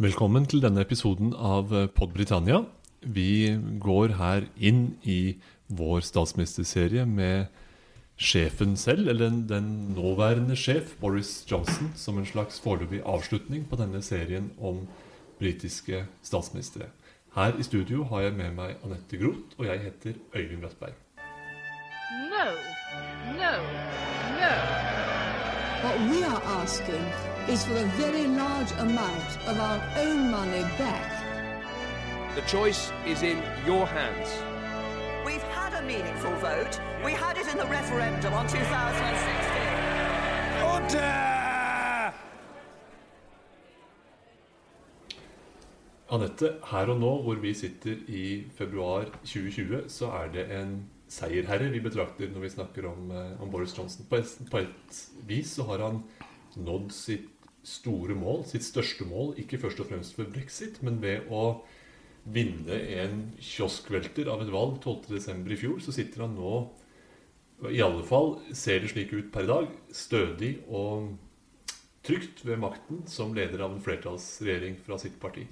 Velkommen til denne episoden av Pod Britannia. Vi går her inn i vår statsministerserie med sjefen selv, eller den, den, nåværende sjef, Boris Johnson, som en slags foreløpig avslutning på denne serien om britiske statsministre. Her i studio har jeg med meg Anette Groth, og jeg heter Øyvind Brattberg. No, no, no. What we are asking is for a very large amount of our own money back. The choice is in your hands. We've had a meaningful vote. We had it in the referendum on 2016. Order! Anette, her og nå hvor vi sitter i februar 2020, så er det en seierherre vi betrakter når vi snakker om, eh, om Boris Johnson. På et, på et, vis så har han nådd sitt store mål, sitt største mål, ikke først og fremst ved brexit, men ved å vinne en kioskvelter av et valg 12.12. i fjor, så sitter han nå i alle fall ser det slik ut per i dag, stødig og trygt ved makten som leder av en flertallsregjering fra sitt parti.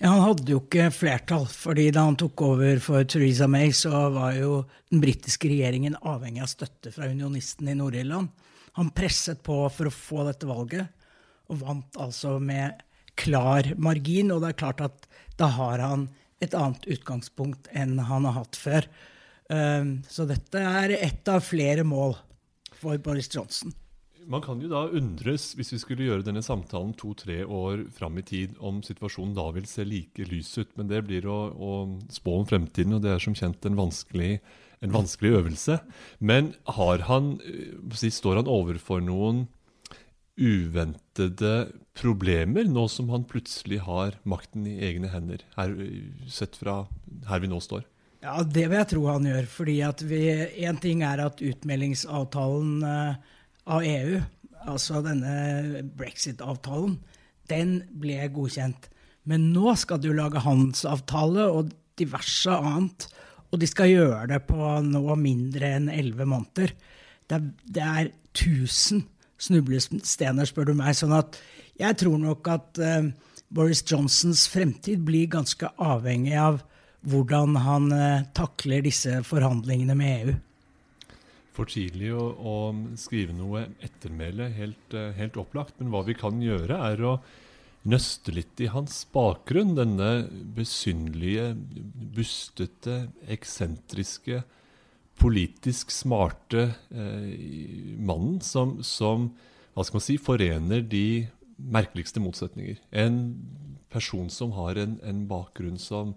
Ja, Han hadde jo ikke flertall, fordi da han tok over for Theresa May, så var jo den britiske regjeringen avhengig av støtte fra unionistene i Nord-Irland. Han presset på for å få dette valget, og vant altså med klar margin. Og det er klart at da har han et annet utgangspunkt enn han har hatt før. Ehm, så dette er ett av flere mål for Boris Johnson. Man kan jo da undres, hvis vi skulle gjøre denne samtalen to-tre år fram i tid, om situasjonen da vil se like lys ut. Men det blir å, å spå om fremtiden, og det er som kjent en vanskelig, en vanskelig øvelse. Men har han, eh, står han overfor noen uventede problemer, nå som han plutselig har makten i egne hender, her, sett fra her vi nå står? Ja, det vil jeg tro han gjør. fordi at Én ting er at utmeldingsavtalen eh, av EU, altså denne brexit-avtalen, den ble godkjent. Men nå skal du lage handelsavtale og diverse annet, og de skal gjøre det på nå mindre enn elleve måneder. Det er, det er 1000 snublestener, spør du meg. sånn at jeg tror nok at uh, Boris Johnsons fremtid blir ganske avhengig av hvordan han uh, takler disse forhandlingene med EU for tidlig å, å skrive noe ettermæle, helt, uh, helt, opplagt. Men hva vi kan gjøre, er å nøste litt i hans bakgrunn. Denne besynderlige, bustete, eksentriske, politisk smarte eh, mannen som, som, hva skal man si, forener de merkeligste motsetninger. En person som har en, en bakgrunn som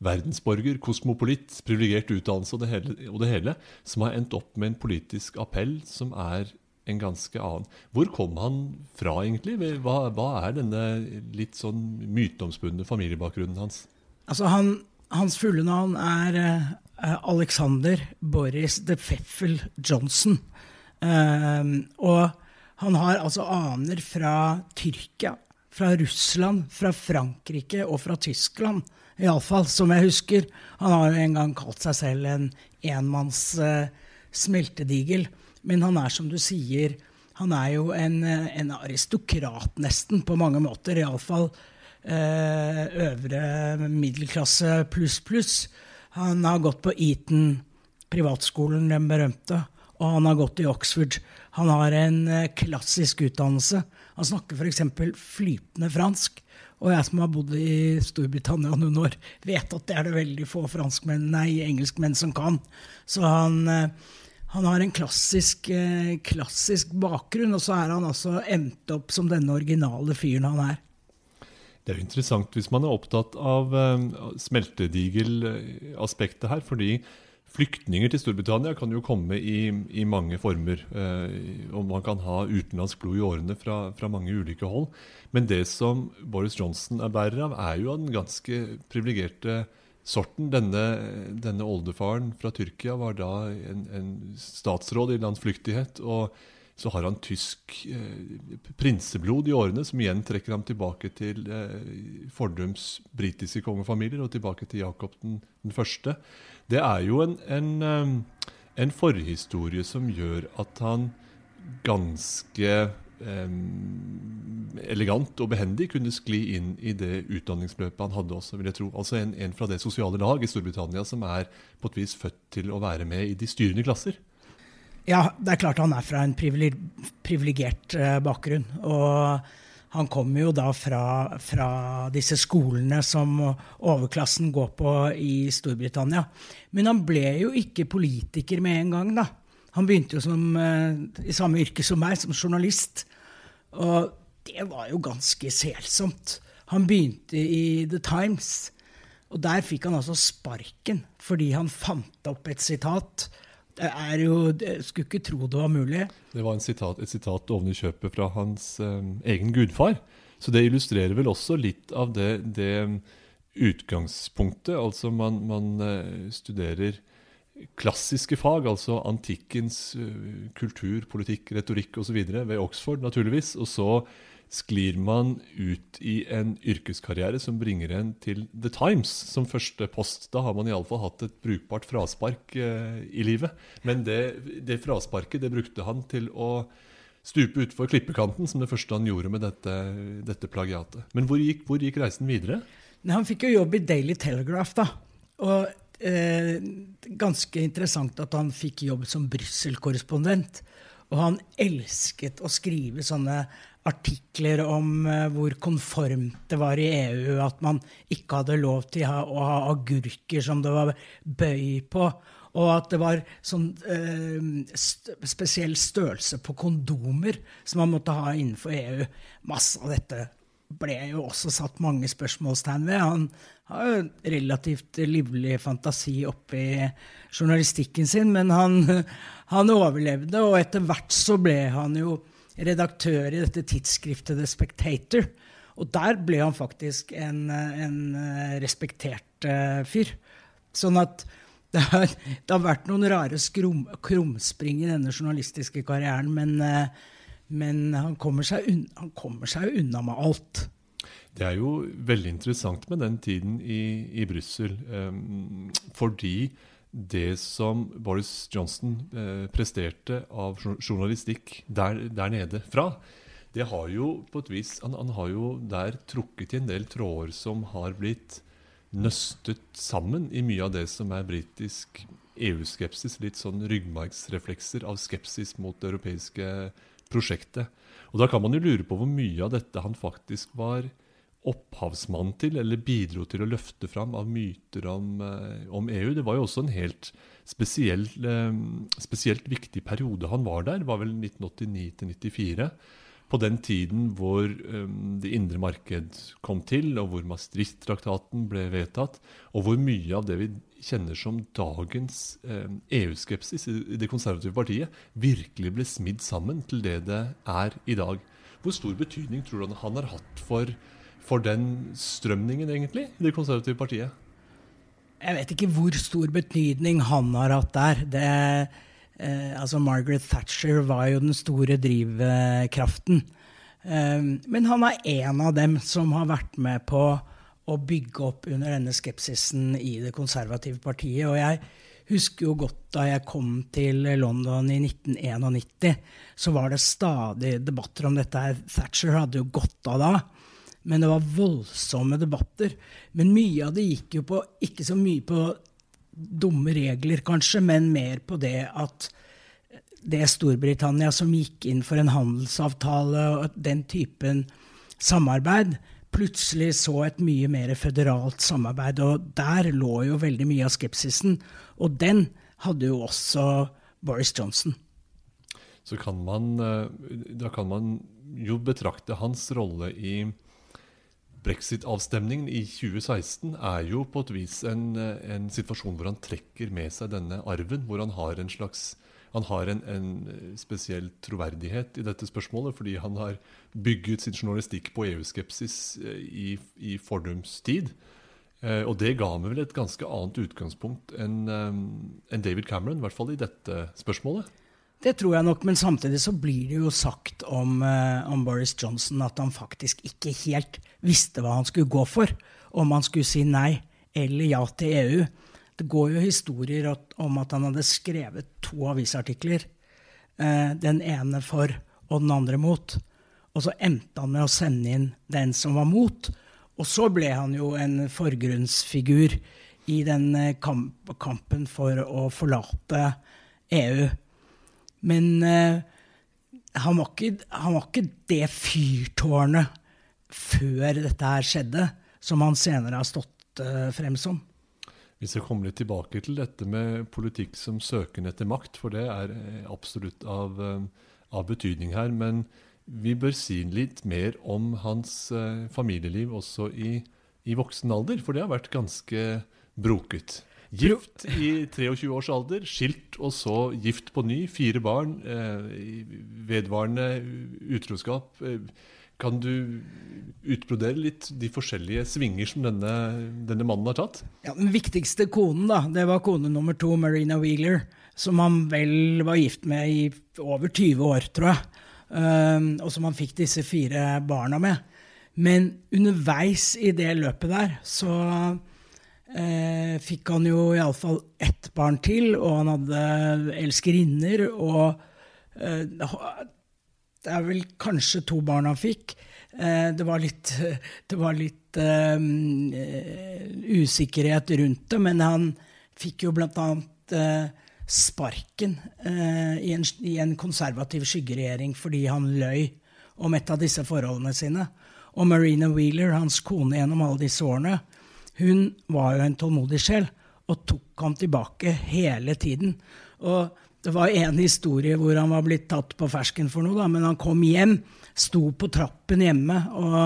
verdensborger, kosmopolitt, privilegert utdannelse og det, hele, og det, hele, som har endt opp med en politisk appell som er en ganske annen. Hvor kom han fra, egentlig? Hva, hva er denne litt sånn myteomspunne familiebakgrunnen hans? Altså, han, Hans fulle navn er uh, Alexander Boris de Pfeffel Johnson. Uh, og han har altså aner fra Tyrkia, fra Russland, fra Frankrike og fra Tyskland. Iallfall, som jeg husker. Han har jo en gang kalt seg selv en enmanns uh, smeltedigel. Men han er, som du sier, han er jo en, eh, en aristokrat, nesten, på mange måter. Iallfall eh, øvre middelklasse pluss, pluss. Han har gått på Eton, privatskolen, den berømte, og han har gått i Oxford. Han har en uh, klassisk utdannelse. Han snakker f.eks. flytende fransk. Og jeg som har bodd i Storbritannia noen år, vet at det er det veldig få franskmenn, nei, engelskmenn som kan. Så han, eh, han har en klassisk, eh, klassisk, bakgrunn, og så er han altså endt opp som denne originale fyren han er. Det er jo interessant hvis man er opptatt av uh, smeltedigelaspektet her, fordi Flyktninger til Storbritannia kan jo komme i, i mange former. Eh, og man kan ha utenlandsk blod i årene fra, fra, mange ulike hold. Men det som Boris Johnson er bærer av, er jo av den ganske privilegerte sorten. Denne, denne oldefaren fra Tyrkia var da en, en statsråd i landflyktighet. og så har han tysk eh, prinseblod i årene, som igjen trekker ham tilbake til eh, fordums britiske kongefamilier og tilbake til Jakob den, den første. Det er jo en, en, eh, en, forhistorie som gjør at han ganske eh, elegant og behendig kunne skli inn i det utdanningsløpet han hadde også, vil jeg tro. Altså en, en fra det sosiale lag i Storbritannia som er på et vis født til å være med i de styrende klasser. Ja, det er klart han er fra en privilegert eh, bakgrunn. Og han kommer jo da fra, fra, disse skolene som overklassen går på i Storbritannia. Men han ble jo ikke politiker med en gang, da. Han begynte jo som, eh, i samme yrke som meg, som journalist. Og det var jo ganske selsomt. Han begynte i The Times, og der fikk han altså sparken fordi han fant opp et sitat. Det er jo, Jeg skulle ikke tro det var mulig. Det var sitat, et sitat oven i kjøpet fra hans um, egen gudfar. Så det illustrerer vel også litt av det, det utgangspunktet. Altså man, man uh, studerer klassiske fag, altså antikkens uh, kultur, politikk, retorikk osv. ved Oxford, naturligvis. Og så sklir man ut i en yrkeskarriere som bringer en til The Times som første post. Da har man iallfall hatt et brukbart fraspark eh, i livet. Men det, det, frasparket det brukte han til å stupe utfor klippekanten, som det første han gjorde med dette, dette plagiatet. Men hvor gikk, hvor gikk reisen videre? Han fikk jo jobb i Daily Telegraph, da. Og eh, ganske interessant at han fikk jobb som Brussel-korrespondent. Og han elsket å skrive sånne artikler om eh, hvor konformt det var i EU, at man ikke hadde lov til å ha, agurker som det var bøy på. Og at det var sånn eh, st spesiell størrelse på kondomer som man måtte ha innenfor EU. Masse av dette ble jo også satt mange spørsmålstegn ved. Han har jo relativt livlig fantasi oppi journalistikken sin, men han, han, overlevde, og etter hvert så ble han jo redaktør i dette tidsskriftet The Spectator. Og der ble han faktisk en, en respektert uh, fyr. Sånn at det har, det har vært noen rare skrum, krumspring i denne journalistiske karrieren, men uh, men han kommer unna, han kommer seg unna med alt. Det er jo veldig interessant med den tiden i, i Brussel. Um, fordi det som Boris Johnson eh, presterte av journalistikk der, der, nede fra, det har jo på et vis han, han har jo der trukket i en del tråder som har blitt nøstet sammen i mye av det som er britisk EU-skepsis. Litt sånn ryggmargsreflekser av skepsis mot det europeiske prosjektet. Og Da kan man jo lure på hvor mye av dette han faktisk var opphavsmann til, eller bidro til å løfte fram av myter om, eh, om EU. Det var jo også en helt spesiell, eh, spesielt viktig periode han var der. Det var vel 1989 til 1994 på den tiden hvor um, det indre marked kom til, og hvor Maastricht-traktaten ble vedtatt, og hvor mye av det vi kjenner som dagens EU-skepsis i det konservative partiet, virkelig ble smidd sammen til det det er i dag. Hvor stor betydning tror du han har hatt for, for den strømningen, egentlig, i det konservative partiet? Jeg vet ikke hvor stor betydning han har hatt der. Det eh, altså Margaret Thatcher var jo den store drivkraften. Eh, men han er en av dem som har vært med på å bygge opp under denne skepsisen i det konservative partiet. Og jeg husker jo godt da jeg kom til London i 1991, så var det stadig debatter om dette. Thatcher hadde jo gått av da. Men det var voldsomme debatter. Men mye av det gikk jo på ikke så mye på dumme regler, kanskje, men mer på det at det Storbritannia som gikk inn for en handelsavtale og den typen samarbeid, plutselig så et mye mer føderalt samarbeid. Og der lå jo veldig mye av skepsisen. Og den hadde jo også Boris Johnson. Så kan man, eh, da kan man jo betrakte hans rolle i Brexit-avstemningen i 2016 er jo på et vis en, en, situasjon hvor han trekker med seg denne arven. Hvor han har en slags han har en, en, spesiell troverdighet i dette spørsmålet, fordi han har bygget sin journalistikk på EU-skepsis eh, i, i fordums tid. Eh, og det ga meg vel et ganske annet utgangspunkt enn eh, en David Cameron, i hvert fall i dette spørsmålet. Det tror jeg nok, men samtidig så blir det jo sagt om, uh, om, Boris Johnson at han faktisk ikke helt visste hva han skulle gå for. Om han skulle si nei eller ja til EU. Det går jo historier om at han hadde skrevet to avisartikler. Uh, den ene for og den andre mot. Og så endte han med å sende inn den som var mot. Og så ble han jo en forgrunnsfigur i den eh, kamp, kampen for å forlate EU. Men eh, han, var ikke, han, var ikke, det fyrtårnet før dette her skjedde, som han senere har stått eh, frem som. Vi skal komme litt tilbake til dette med politikk som søken etter makt, for det er eh, absolutt av, av betydning her. Men vi bør si litt mer om hans familieliv også i, i, voksen alder, for det har vært ganske broket. Gift i 23 års alder, skilt og så gift på ny. Fire barn. Eh, vedvarende utroskap. Eh, kan du utbrodere litt de forskjellige svinger som denne, denne mannen har tatt? Ja, Den viktigste konen da, det var kone nummer to, Marina Wheeler, som han vel var gift med i over 20 år, tror jeg. Um, og som han fikk disse fire barna med. Men underveis i det løpet der så eh, fikk han jo iallfall ett barn til, og han hadde elskerinner. Og eh, det er vel kanskje to barn han fikk. Eh, det var litt, det var litt um, usikkerhet rundt det, men han fikk jo blant annet uh, sparken eh, i, en, i, en, konservativ skyggeregjering fordi han løy om et av disse forholdene sine. Og Marina Wheeler, hans kone gjennom alle disse årene, hun var jo en tålmodig sjel og tok ham tilbake hele tiden. Og det var en historie hvor han var blitt tatt på fersken for noe, da, men han kom hjem, sto på trappen hjemme og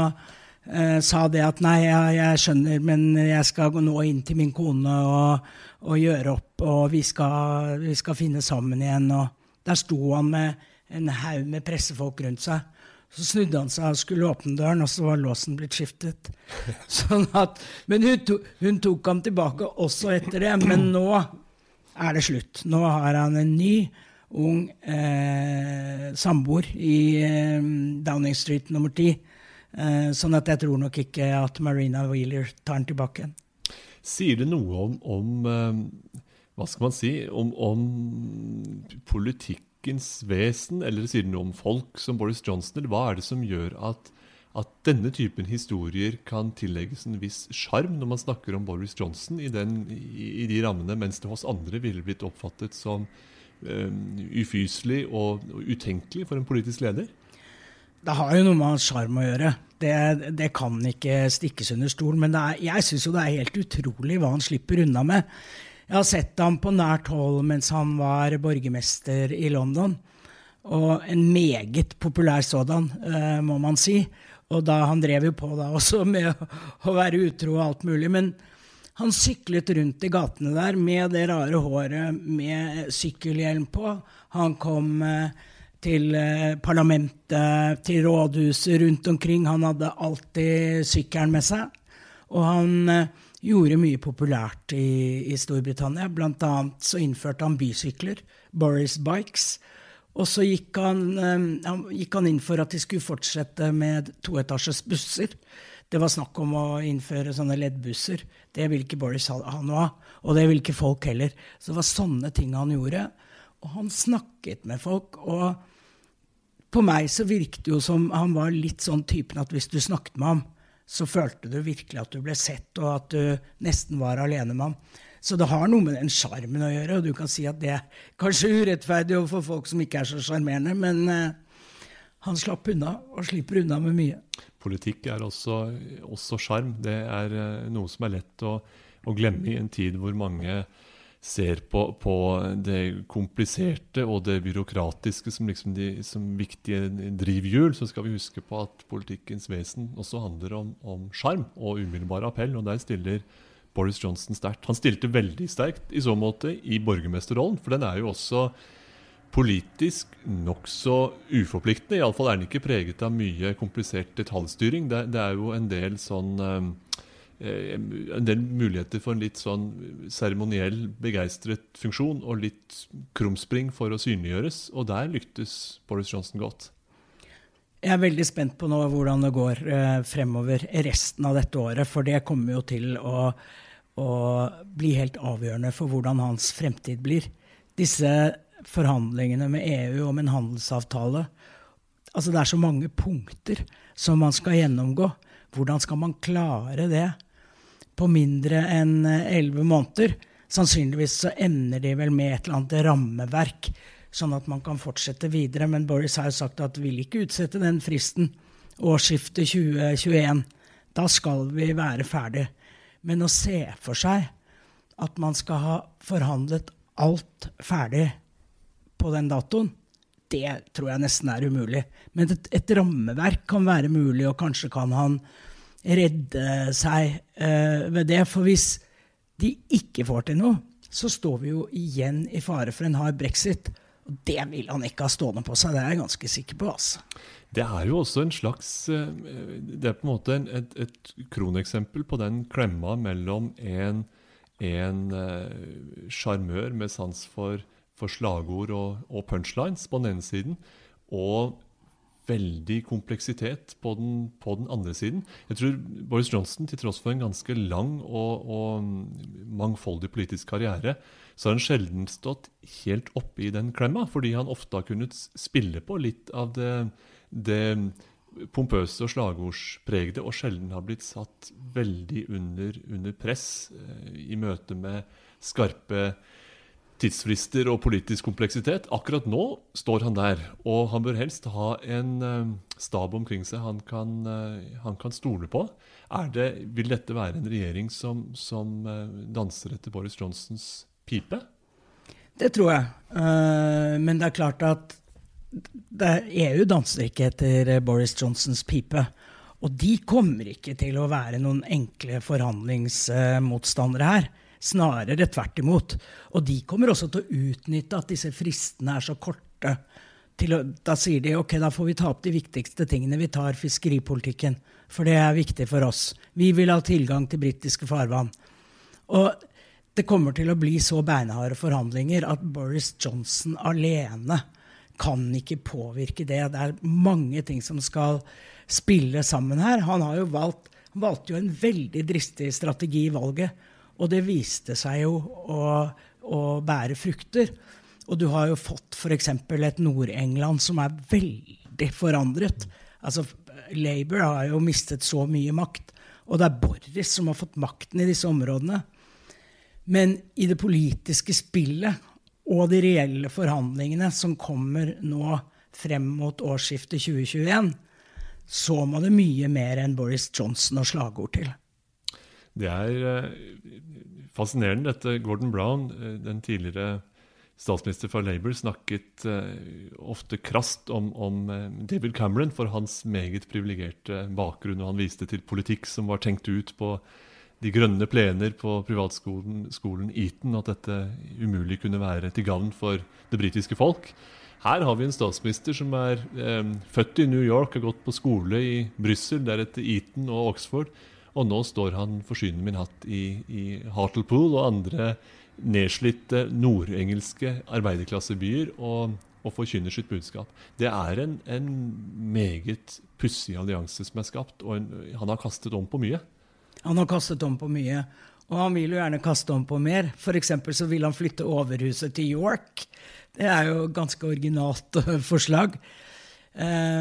eh, sa det at nei, jeg, jeg, skjønner, men jeg skal gå nå inn til min kone og, og gjøre opp, og vi skal, vi skal, finne sammen igjen. Og der sto han med en haug med pressefolk rundt seg. Så snudde han seg og skulle åpne døren, og så var låsen blitt skiftet. Sånn at, men hun, to, hun tok ham tilbake også etter det. Men nå er det slutt. Nå har han en ny, ung eh, samboer i eh, Downing Street nummer ti. Eh, sånn at jeg tror nok ikke at Marina Wheeler tar den tilbake igjen. Sier det noe om, om eh, Hva skal man si? Om, om, politikkens vesen, eller sier det noe om folk som Boris Johnson? Eller hva er det som gjør at, at denne typen historier kan tillegges en viss sjarm når man snakker om Boris Johnson i, den, i, i, de rammene, mens det hos andre ville blitt oppfattet som um, ufyselig og, og utenkelig for en politisk leder? Det har jo noe med hans sjarm å gjøre. Det, det, kan ikke stikkes under stol. Men er, jeg syns jo det er helt utrolig hva han slipper unna med. Jeg har sett ham på nært hold mens han var borgermester i London. Og en meget populær sådan, uh, må man si. Og da, han drev jo på da også med å, å være utro og alt mulig. Men han syklet rundt i gatene der med det rare håret med sykkelhjelm på. Han kom uh, til eh, parlamentet, til rådhuset rundt omkring. Han hadde alltid sykkelen med seg. Og han eh, gjorde mye populært i, i Storbritannia. Blant annet så innførte han bysykler, Boris Bikes. Og så gikk han, eh, han, gikk han inn for at de skulle fortsette med toetasjes busser. Det var snakk om å innføre sånne leddbusser. Det ville ikke Boris ha noe av. Og det ville ikke folk heller. Så det var sånne ting han gjorde. Og han snakket med folk. og på meg så virket det jo som han var litt sånn typen at hvis du snakket med ham, så følte du virkelig at du ble sett, og at du nesten var alene med ham. Så det har noe med den sjarmen å gjøre, og du kan si at det er kanskje urettferdig overfor folk som ikke er så sjarmerende, men uh, han slapp unna, og slipper unna med mye. Politikk er også sjarm. Det er uh, noe som er lett å, å glemme i en tid hvor mange ser på, på, det kompliserte og det byråkratiske som, liksom de, som viktige drivhjul, så skal vi huske på at politikkens vesen også handler om sjarm og umiddelbar appell. Og der stiller Boris Johnson sterkt. Han stilte veldig sterkt i så måte i borgermesterrollen, for den er jo også politisk nokså uforpliktende. Iallfall er den ikke preget av mye komplisert detaljstyring. Det, det er jo en del sånn um, en del muligheter for en litt sånn seremoniell, begeistret funksjon og litt krumspring for å synliggjøres. Og der lyktes Boris Johnson godt. Jeg er veldig spent på nå hvordan det går eh, fremover resten av dette året. For det kommer jo til å, å bli helt avgjørende for hvordan hans fremtid blir. Disse forhandlingene med EU om en handelsavtale Altså det er så mange punkter som man skal gjennomgå. Hvordan skal man klare det på mindre enn elleve måneder? Sannsynligvis så ender de vel med et eller annet rammeverk, sånn at man kan fortsette videre. Men Boris har jo sagt at vil ikke utsette den fristen. Årsskiftet 2021. Da skal vi være ferdig. Men å se for seg at man skal ha forhandlet alt ferdig på den datoen, det tror jeg nesten er umulig. Men et, et rammeverk kan være mulig, og kanskje kan han redde seg eh, ved det. For hvis de ikke får til noe, så står vi jo igjen i fare for en hard brexit. Og det vil han ikke ha stående på seg, det er jeg ganske sikker på. altså. Det er jo også en slags eh, Det er på en måte en, et, et, kroneksempel på den klemma mellom en sjarmør med sans for, for slagord og, og, punchlines på den ene siden, og veldig kompleksitet på den, på den, andre siden. Jeg tror Boris Johnson, til tross for en ganske lang og, og mangfoldig politisk karriere, så har han sjelden stått helt oppe i den klemma, fordi han ofte har kunnet spille på litt av det, det pompøse og slagordspregede, og sjelden har blitt satt veldig under, under press eh, i møte med skarpe tidsfrister og politisk kompleksitet. Akkurat nå står han der, og han bør helst ha en uh, stab omkring seg han kan, uh, han kan stole på. Det, vil dette være en regjering som, som uh, danser etter Boris Johnsons pipe? Det tror jeg. men det er klart at EU danser ikke etter Boris Johnsons pipe. Og de kommer ikke til å være noen enkle forhandlingsmotstandere her. Snarere tvert imot. Og de kommer også til å utnytte at disse fristene er så korte. Å, da sier de ok, da får vi ta opp de viktigste tingene. Vi tar fiskeripolitikken, for det er viktig for oss. Vi vil ha tilgang til britiske farvann. Og det kommer til å bli så beinharde forhandlinger at Boris Johnson alene kan ikke påvirke det. Det er mange ting som skal spille sammen her. Han har jo valgt, han valgte jo en veldig dristig strategi i valget og det viste seg jo å, å bære frukter. Og du har jo fått f.eks. et Nord-England som er veldig forandret. Altså, Labour har jo mistet så mye makt. Og det er Boris som har fått makten i disse områdene. Men i det politiske spillet og de reelle forhandlingene som kommer nå frem mot årsskiftet 2021, så må det mye mer enn Boris Johnson og slagord til. Det er eh, fascinerende. Dette Gordon Brown, eh, den tidligere statsminister for Labour, snakket eh, ofte krast om, om David Cameron for hans meget privilegerte bakgrunn. Og han viste til politikk som var tenkt ut på de grønne plener på privatskolen skolen Eton, at dette umulig kunne være til gagn for det britiske folk. Her har vi en statsminister som er eh, født i New York, har gått på skole i Brussel, deretter Eton og Oxford og nå står han, forsyner min hatt, i, i Hartlepool og andre nedslitte nordengelske arbeiderklassebyer og, og forkynner sitt budskap. Det er en, en meget pussig allianse som er skapt, og en, han har kastet om på mye. Han har kastet om på mye, og han vil jo gjerne kaste om på mer. F.eks. så vil han flytte overhuset til York. Det er jo ganske originalt forslag.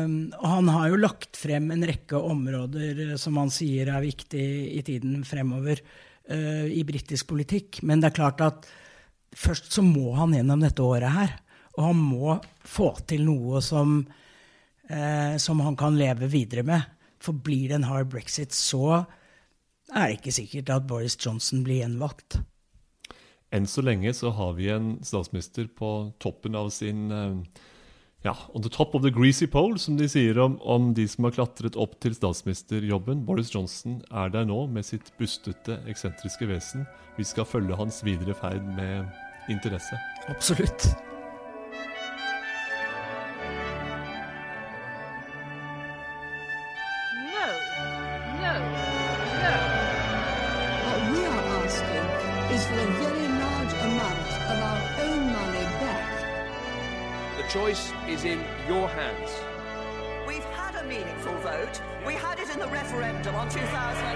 Um, og han har jo lagt frem en rekke områder eh, som han sier er viktig i tiden fremover uh, i britisk politikk. Men det er klart at først så må han gjennom dette året her. Og han må få til noe som, uh, som han kan leve videre med. For blir det en hard brexit, så er det ikke sikkert at Boris Johnson blir gjenvalgt. Enn så lenge så har vi en statsminister på toppen av sin uh ja, on the top of the greasy pole, som de sier om, om de som har klatret opp til statsministerjobben. Boris Johnson er der nå med sitt bustete, eksentriske vesen. Vi skal følge hans videre ferd med interesse. Absolutt. In your hands. We've had a meaningful vote. We had it in the referendum on 2016. Order!